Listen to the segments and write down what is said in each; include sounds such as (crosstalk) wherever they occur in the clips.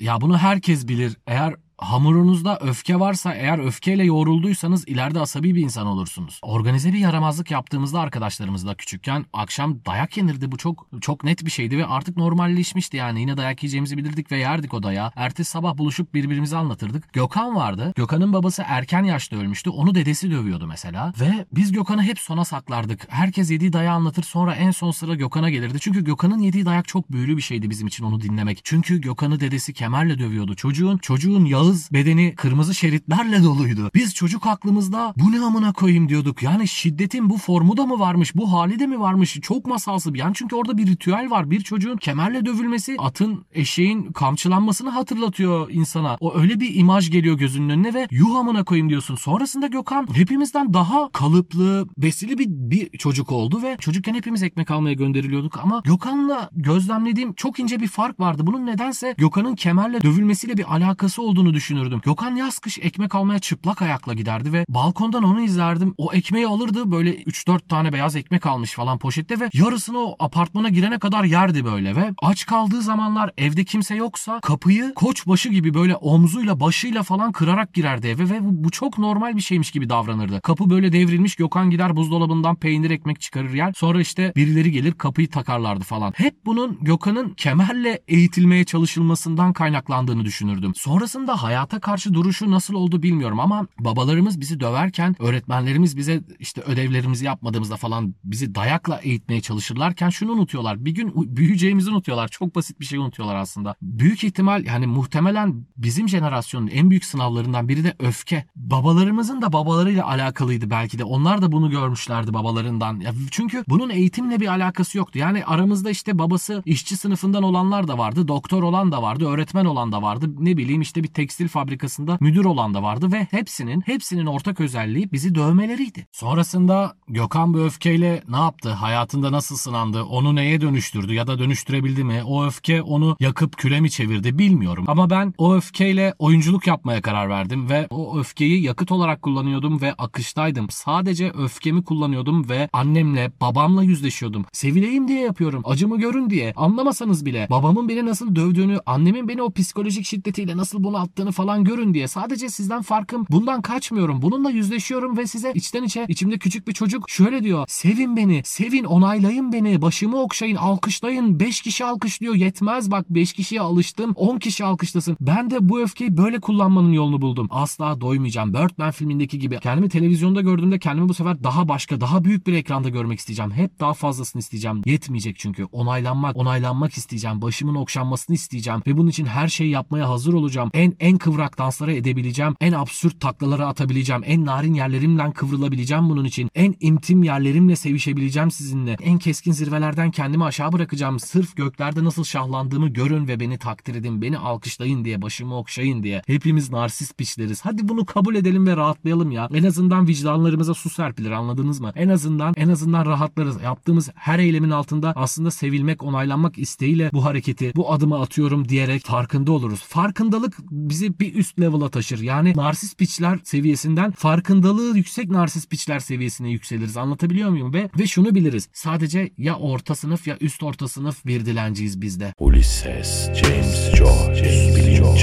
Ya bunu herkes bilir. Eğer hamurunuzda öfke varsa eğer öfkeyle yoğrulduysanız ileride asabi bir insan olursunuz. Organize bir yaramazlık yaptığımızda arkadaşlarımızla küçükken akşam dayak yenirdi. Bu çok çok net bir şeydi ve artık normalleşmişti yani. Yine dayak yiyeceğimizi bilirdik ve yerdik o dayağı. Ertesi sabah buluşup birbirimize anlatırdık. Gökhan vardı. Gökhan'ın babası erken yaşta ölmüştü. Onu dedesi dövüyordu mesela. Ve biz Gökhan'ı hep sona saklardık. Herkes yediği dayağı anlatır sonra en son sıra Gökhan'a gelirdi. Çünkü Gökhan'ın yediği dayak çok büyülü bir şeydi bizim için onu dinlemek. Çünkü Gökhan'ı dedesi kemerle dövüyordu. Çocuğun çocuğun Yağız bedeni kırmızı şeritlerle doluydu. Biz çocuk aklımızda bu ne amına koyayım diyorduk. Yani şiddetin bu formu da mı varmış? Bu hali de mi varmış? Çok masalsı bir yani çünkü orada bir ritüel var. Bir çocuğun kemerle dövülmesi atın eşeğin kamçılanmasını hatırlatıyor insana. O öyle bir imaj geliyor gözünün önüne ve yuh amına koyayım diyorsun. Sonrasında Gökhan hepimizden daha kalıplı, besili bir, bir çocuk oldu ve çocukken hepimiz ekmek almaya gönderiliyorduk ama Gökhan'la gözlemlediğim çok ince bir fark vardı. Bunun nedense Gökhan'ın kemerle dövülmesiyle bir alakası olduğunu düşünürdüm. Gökhan yaz kış ekmek almaya çıplak ayakla giderdi ve balkondan onu izlerdim. O ekmeği alırdı böyle 3-4 tane beyaz ekmek almış falan poşette ve yarısını o apartmana girene kadar yerdi böyle ve aç kaldığı zamanlar evde kimse yoksa kapıyı koçbaşı gibi böyle omzuyla başıyla falan kırarak girerdi eve ve bu, çok normal bir şeymiş gibi davranırdı. Kapı böyle devrilmiş Gökhan gider buzdolabından peynir ekmek çıkarır yer. Sonra işte birileri gelir kapıyı takarlardı falan. Hep bunun Gökhan'ın kemerle eğitilmeye çalışılmasından kaynaklandığını düşünürdüm. Sonrasında hayata karşı duruşu nasıl oldu bilmiyorum ama babalarımız bizi döverken öğretmenlerimiz bize işte ödevlerimizi yapmadığımızda falan bizi dayakla eğitmeye çalışırlarken şunu unutuyorlar. Bir gün büyüyeceğimizi unutuyorlar. Çok basit bir şey unutuyorlar aslında. Büyük ihtimal yani muhtemelen bizim jenerasyonun en büyük sınavlarından biri de öfke. Babalarımızın da babalarıyla alakalıydı belki de. Onlar da bunu görmüşlerdi babalarından. Ya çünkü bunun eğitimle bir alakası yoktu. Yani aramızda işte babası işçi sınıfından olanlar da vardı. Doktor olan da vardı. Öğretmen olan da vardı. Ne bileyim işte bir tekstil fabrikasında müdür olan da vardı ve hepsinin hepsinin ortak özelliği bizi dövmeleriydi. Sonrasında Gökhan bu öfkeyle ne yaptı? Hayatında nasıl sınandı? Onu neye dönüştürdü ya da dönüştürebildi mi? O öfke onu yakıp küle mi çevirdi bilmiyorum. Ama ben o öfkeyle oyunculuk yapmaya karar verdim ve o öfkeyi yakıt olarak kullanıyordum ve akıştaydım. Sadece öfkemi kullanıyordum ve annemle babamla yüzleşiyordum. Sevileyim diye yapıyorum. Acımı görün diye. Anlamasanız bile babamın beni nasıl dövdüğünü, annemin beni o psikolojik şiddetiyle nasıl bunu attığını falan görün diye. Sadece sizden farkım. Bundan kaçmıyorum. Bununla yüzleşiyorum ve size içten içe içimde küçük bir çocuk şöyle diyor. Sevin beni. Sevin. Onaylayın beni. Başımı okşayın. Alkışlayın. 5 kişi alkışlıyor. Yetmez bak 5 kişiye alıştım. 10 kişi alkışlasın. Ben de bu öfkeyi böyle kullanmanın yolunu buldum. Asla doymayacağım. Birdman filmindeki gibi. Kendimi televizyonda gördüğümde kendimi bu sefer daha başka, daha büyük bir ekranda görmek isteyeceğim. Hep daha fazlasını isteyeceğim. Yetmeyecek çünkü. Onaylanmak, onaylanmak isteyeceğim. Başımın okşanmasını isteyeceğim. Ve bunun için her şeyi yapmaya hazır olacağım. En en kıvrak danslara edebileceğim. En absürt taklaları atabileceğim. En narin yerlerimden kıvrılabileceğim bunun için. En intim yerlerimle sevişebileceğim sizinle. En keskin zirvelerden kendimi aşağı bırakacağım. Sırf göklerde nasıl şahlandığımı görün ve beni takdir edin. Beni alkışlayın diye, başımı okşayın diye. Hepimiz narsist piçleriz. Hadi bunu kabul edelim ve rahatlayalım ya. En azından vicdanlarımıza su serpilir anladınız mı? En azından en azından rahatlarız. Yaptığımız her eylemin altında aslında sevilmek, onaylanmak isteğiyle bu hareketi, bu adımı atıyorum diyerek farkında oluruz. Farkındalık bizi bir üst level'a taşır. Yani narsist piçler seviyesinden farkındalığı yüksek narsist piçler seviyesine yükseliriz. Anlatabiliyor muyum? Ve ve şunu biliriz. Sadece ya orta sınıf ya üst orta sınıf bir dilenciyiz bizde. Ulysses, James Joyce, bilinç çakışı.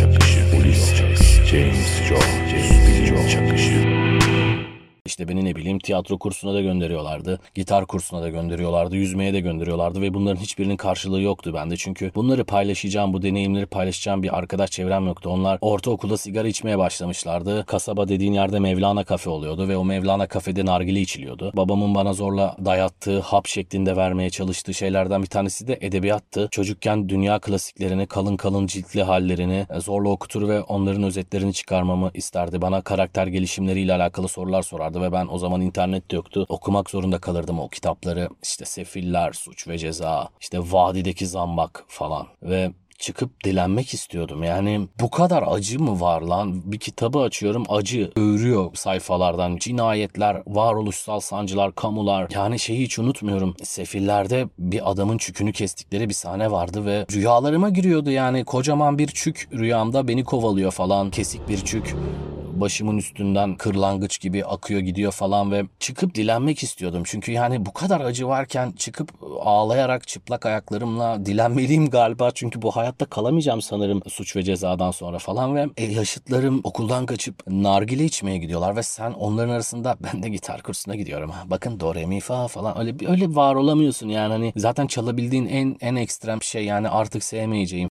Bileyim tiyatro kursuna da gönderiyorlardı. Gitar kursuna da gönderiyorlardı. Yüzmeye de gönderiyorlardı ve bunların hiçbirinin karşılığı yoktu bende. Çünkü bunları paylaşacağım, bu deneyimleri paylaşacağım bir arkadaş çevrem yoktu. Onlar ortaokulda sigara içmeye başlamışlardı. Kasaba dediğin yerde Mevlana kafe oluyordu ve o Mevlana kafede nargile içiliyordu. Babamın bana zorla dayattığı, hap şeklinde vermeye çalıştığı şeylerden bir tanesi de edebiyattı. Çocukken dünya klasiklerini, kalın kalın ciltli hallerini zorla okutur ve onların özetlerini çıkarmamı isterdi. Bana karakter gelişimleriyle alakalı sorular sorardı ve ben o zaman internet de yoktu. Okumak zorunda kalırdım o kitapları. İşte Sefiller, Suç ve Ceza, işte Vadideki Zambak falan ve çıkıp dilenmek istiyordum. Yani bu kadar acı mı var lan? Bir kitabı açıyorum acı öğürüyor sayfalardan. Cinayetler, varoluşsal sancılar, kamular. Yani şeyi hiç unutmuyorum. Sefillerde bir adamın çükünü kestikleri bir sahne vardı ve rüyalarıma giriyordu yani. Kocaman bir çük rüyamda beni kovalıyor falan. Kesik bir çük başımın üstünden kırlangıç gibi akıyor gidiyor falan ve çıkıp dilenmek istiyordum. Çünkü yani bu kadar acı varken çıkıp ağlayarak çıplak ayaklarımla dilenmeliyim galiba. Çünkü bu hayatta kalamayacağım sanırım suç ve cezadan sonra falan ve e, yaşıtlarım okuldan kaçıp nargile içmeye gidiyorlar ve sen onların arasında (laughs) ben de gitar kursuna gidiyorum. Bakın do re mi fa falan öyle öyle var olamıyorsun yani hani zaten çalabildiğin en en ekstrem şey yani artık sevmeyeceğim.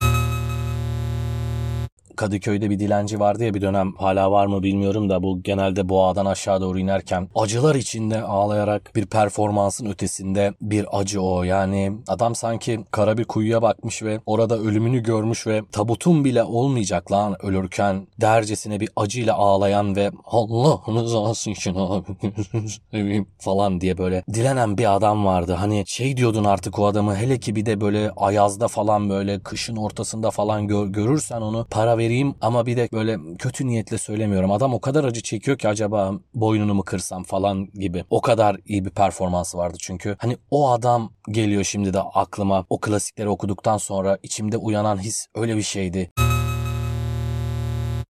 Kadıköy'de bir dilenci vardı ya bir dönem hala var mı bilmiyorum da bu genelde boğadan aşağı doğru inerken acılar içinde ağlayarak bir performansın ötesinde bir acı o. Yani adam sanki kara bir kuyuya bakmış ve orada ölümünü görmüş ve tabutun bile olmayacak lan ölürken dercesine bir acıyla ağlayan ve Allah rızası için abi falan diye böyle dilenen bir adam vardı. Hani şey diyordun artık o adamı hele ki bir de böyle ayazda falan böyle kışın ortasında falan gör, görürsen onu para vereyim ama bir de böyle kötü niyetle söylemiyorum. Adam o kadar acı çekiyor ki acaba boynunu mu kırsam falan gibi. O kadar iyi bir performansı vardı çünkü. Hani o adam geliyor şimdi de aklıma. O klasikleri okuduktan sonra içimde uyanan his öyle bir şeydi.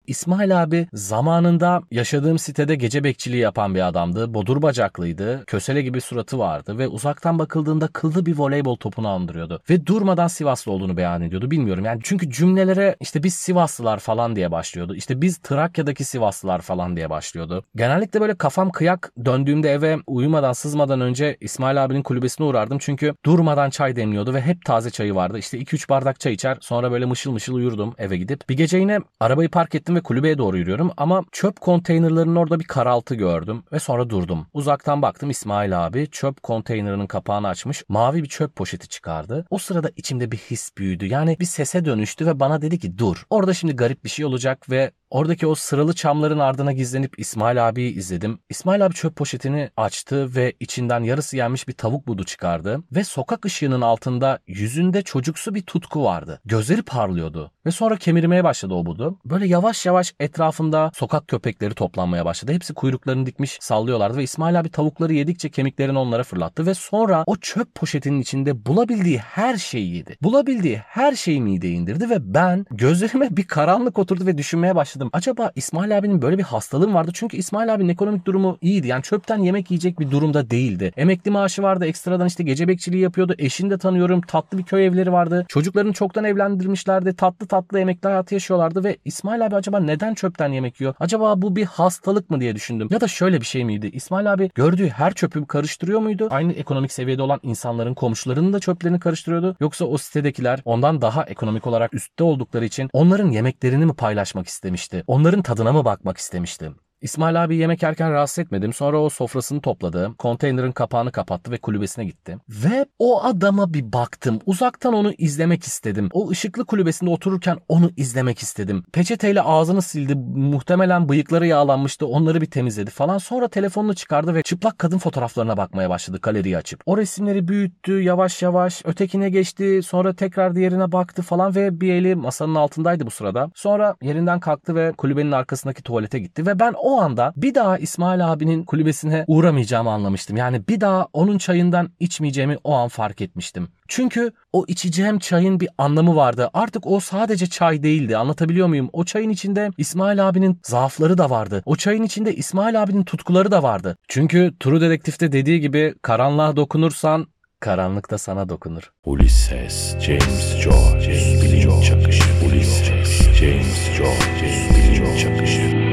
İsmail abi zamanında yaşadığım sitede gece bekçiliği yapan bir adamdı. Bodur bacaklıydı. Kösele gibi suratı vardı ve uzaktan bakıldığında kıllı bir voleybol topunu andırıyordu. Ve durmadan Sivaslı olduğunu beyan ediyordu. Bilmiyorum yani çünkü cümlelere işte biz Sivaslılar falan diye başlıyordu. İşte biz Trakya'daki Sivaslılar falan diye başlıyordu. Genellikle böyle kafam kıyak döndüğümde eve uyumadan sızmadan önce İsmail abinin kulübesine uğrardım. Çünkü durmadan çay demliyordu ve hep taze çayı vardı. İşte 2-3 bardak çay içer sonra böyle mışıl mışıl uyurdum eve gidip. Bir gece yine arabayı park ettim ve kulübeye doğru yürüyorum ama çöp konteynerlarının orada bir karaltı gördüm ve sonra durdum. Uzaktan baktım İsmail abi çöp konteynerının kapağını açmış mavi bir çöp poşeti çıkardı. O sırada içimde bir his büyüdü. Yani bir sese dönüştü ve bana dedi ki dur. Orada şimdi garip bir şey olacak ve Oradaki o sıralı çamların ardına gizlenip İsmail abiyi izledim. İsmail abi çöp poşetini açtı ve içinden yarısı yenmiş bir tavuk budu çıkardı. Ve sokak ışığının altında yüzünde çocuksu bir tutku vardı. Gözleri parlıyordu. Ve sonra kemirmeye başladı o budu. Böyle yavaş yavaş etrafında sokak köpekleri toplanmaya başladı. Hepsi kuyruklarını dikmiş sallıyorlardı ve İsmail abi tavukları yedikçe kemiklerini onlara fırlattı. Ve sonra o çöp poşetinin içinde bulabildiği her şeyi yedi. Bulabildiği her şeyi mideye indirdi ve ben gözlerime bir karanlık oturdu ve düşünmeye başladım. Acaba İsmail abinin böyle bir hastalığı mı vardı? Çünkü İsmail abinin ekonomik durumu iyiydi. Yani çöpten yemek yiyecek bir durumda değildi. Emekli maaşı vardı. Ekstradan işte gece bekçiliği yapıyordu. Eşini de tanıyorum. Tatlı bir köy evleri vardı. Çocuklarını çoktan evlendirmişlerdi. Tatlı tatlı emekli hayatı yaşıyorlardı ve İsmail abi acaba neden çöpten yemek yiyor? Acaba bu bir hastalık mı diye düşündüm. Ya da şöyle bir şey miydi? İsmail abi gördüğü her çöpü karıştırıyor muydu? Aynı ekonomik seviyede olan insanların komşularının da çöplerini karıştırıyordu. Yoksa o sitedekiler ondan daha ekonomik olarak üstte oldukları için onların yemeklerini mi paylaşmak istemişti? Onların tadına mı bakmak istemişti? İsmail abi yemek yerken rahatsız etmedim. Sonra o sofrasını topladı. Konteynerin kapağını kapattı ve kulübesine gitti. Ve o adama bir baktım. Uzaktan onu izlemek istedim. O ışıklı kulübesinde otururken onu izlemek istedim. Peçeteyle ağzını sildi. Muhtemelen bıyıkları yağlanmıştı. Onları bir temizledi falan. Sonra telefonunu çıkardı ve çıplak kadın fotoğraflarına bakmaya başladı galeriyi açıp. O resimleri büyüttü yavaş yavaş. Ötekine geçti. Sonra tekrar diğerine baktı falan ve bir eli masanın altındaydı bu sırada. Sonra yerinden kalktı ve kulübenin arkasındaki tuvalete gitti ve ben o anda bir daha İsmail abinin kulübesine uğramayacağımı anlamıştım. Yani bir daha onun çayından içmeyeceğimi o an fark etmiştim. Çünkü o içeceğim çayın bir anlamı vardı. Artık o sadece çay değildi. Anlatabiliyor muyum? O çayın içinde İsmail abinin zaafları da vardı. O çayın içinde İsmail abinin tutkuları da vardı. Çünkü True Detective'de dediği gibi karanlığa dokunursan karanlık da sana dokunur. Ulysses, James George, bilinç çakışı. Ulysses, James George, bilinç çakışı.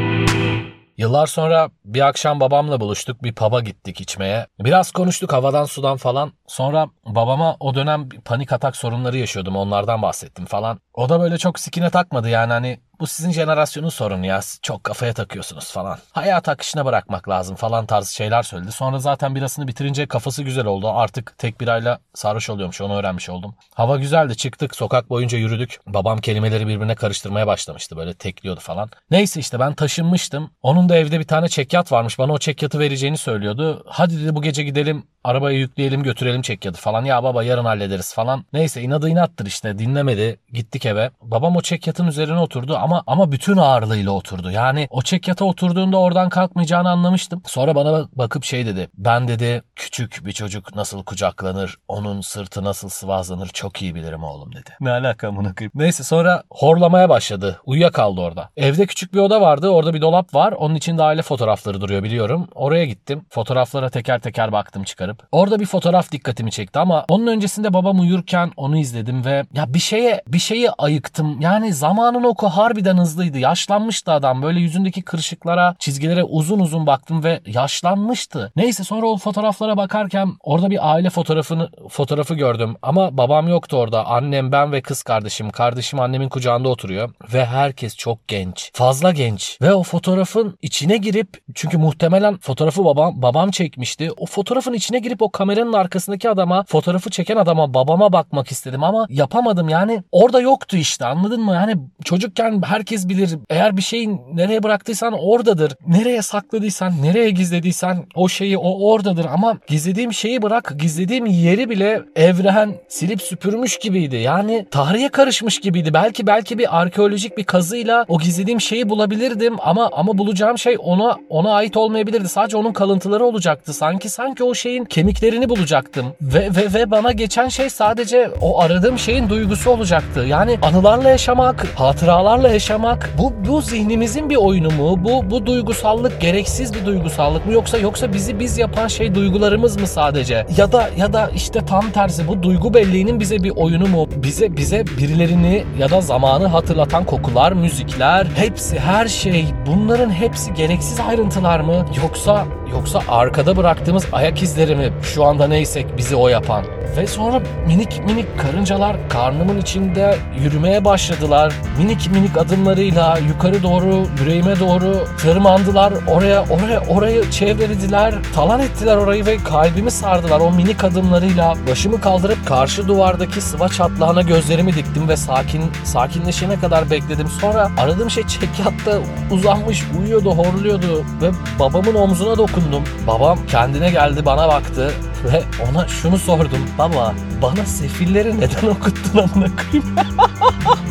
Yıllar sonra bir akşam babamla buluştuk. Bir pub'a gittik içmeye. Biraz konuştuk havadan sudan falan. Sonra babama o dönem panik atak sorunları yaşıyordum. Onlardan bahsettim falan. O da böyle çok sikine takmadı yani hani bu sizin jenerasyonun sorunu ya. Çok kafaya takıyorsunuz falan. Hayat akışına bırakmak lazım falan tarzı şeyler söyledi. Sonra zaten birasını bitirince kafası güzel oldu. Artık tek birayla sarhoş oluyormuş. Onu öğrenmiş oldum. Hava güzeldi. Çıktık. Sokak boyunca yürüdük. Babam kelimeleri birbirine karıştırmaya başlamıştı. Böyle tekliyordu falan. Neyse işte ben taşınmıştım. Onun da evde bir tane çekyat varmış. Bana o çekyatı vereceğini söylüyordu. Hadi dedi bu gece gidelim Arabayı yükleyelim götürelim çekyadı falan. Ya baba yarın hallederiz falan. Neyse inadı inattır işte dinlemedi. Gittik eve. Babam o çekyatın üzerine oturdu ama ama bütün ağırlığıyla oturdu. Yani o çekyata oturduğunda oradan kalkmayacağını anlamıştım. Sonra bana bakıp şey dedi. Ben dedi küçük bir çocuk nasıl kucaklanır, onun sırtı nasıl sıvazlanır çok iyi bilirim oğlum dedi. Ne alaka bunu Neyse sonra horlamaya başladı. Uyuyakaldı orada. Evde küçük bir oda vardı. Orada bir dolap var. Onun içinde aile fotoğrafları duruyor biliyorum. Oraya gittim. Fotoğraflara teker teker baktım çıkarıp. Orada bir fotoğraf dikkatimi çekti ama onun öncesinde babam uyurken onu izledim ve ya bir şeye bir şeyi ayıktım. Yani zamanın oku harbiden hızlıydı. Yaşlanmıştı adam. Böyle yüzündeki kırışıklara, çizgilere uzun uzun baktım ve yaşlanmıştı. Neyse sonra o fotoğraflara bakarken orada bir aile fotoğrafını fotoğrafı gördüm ama babam yoktu orada. Annem, ben ve kız kardeşim. Kardeşim annemin kucağında oturuyor ve herkes çok genç. Fazla genç ve o fotoğrafın içine girip çünkü muhtemelen fotoğrafı babam babam çekmişti. O fotoğrafın içine girip o kameranın arkasındaki adama, fotoğrafı çeken adama, babama bakmak istedim ama yapamadım. Yani orada yoktu işte anladın mı? Yani çocukken herkes bilir. Eğer bir şeyi nereye bıraktıysan oradadır. Nereye sakladıysan, nereye gizlediysen o şeyi o oradadır. Ama gizlediğim şeyi bırak, gizlediğim yeri bile evren silip süpürmüş gibiydi. Yani tarihe karışmış gibiydi. Belki belki bir arkeolojik bir kazıyla o gizlediğim şeyi bulabilirdim ama ama bulacağım şey ona ona ait olmayabilirdi. Sadece onun kalıntıları olacaktı. Sanki sanki o şeyin kemiklerini bulacaktım. Ve ve ve bana geçen şey sadece o aradığım şeyin duygusu olacaktı. Yani anılarla yaşamak, hatıralarla yaşamak bu bu zihnimizin bir oyunu mu? Bu bu duygusallık gereksiz bir duygusallık mı yoksa yoksa bizi biz yapan şey duygularımız mı sadece? Ya da ya da işte tam tersi bu duygu belleğinin bize bir oyunu mu? Bize bize birilerini ya da zamanı hatırlatan kokular, müzikler, hepsi her şey bunların hepsi gereksiz ayrıntılar mı? Yoksa yoksa arkada bıraktığımız ayak izleri mi şu anda neysek bizi o yapan? Ve sonra minik minik karıncalar karnımın içinde yürümeye başladılar. Minik minik adımlarıyla yukarı doğru, yüreğime doğru tırmandılar. Oraya, oraya, orayı çevrelediler. Talan ettiler orayı ve kalbimi sardılar o minik adımlarıyla. Başımı kaldırıp karşı duvardaki sıva çatlağına gözlerimi diktim ve sakin sakinleşene kadar bekledim. Sonra aradığım şey çekyatta uzanmış, uyuyordu, horluyordu ve babamın omzuna dokundum. Babam kendine geldi, bana baktı ve ona şunu sordum. Baba bana sefilleri neden okuttun amına koyayım? (laughs)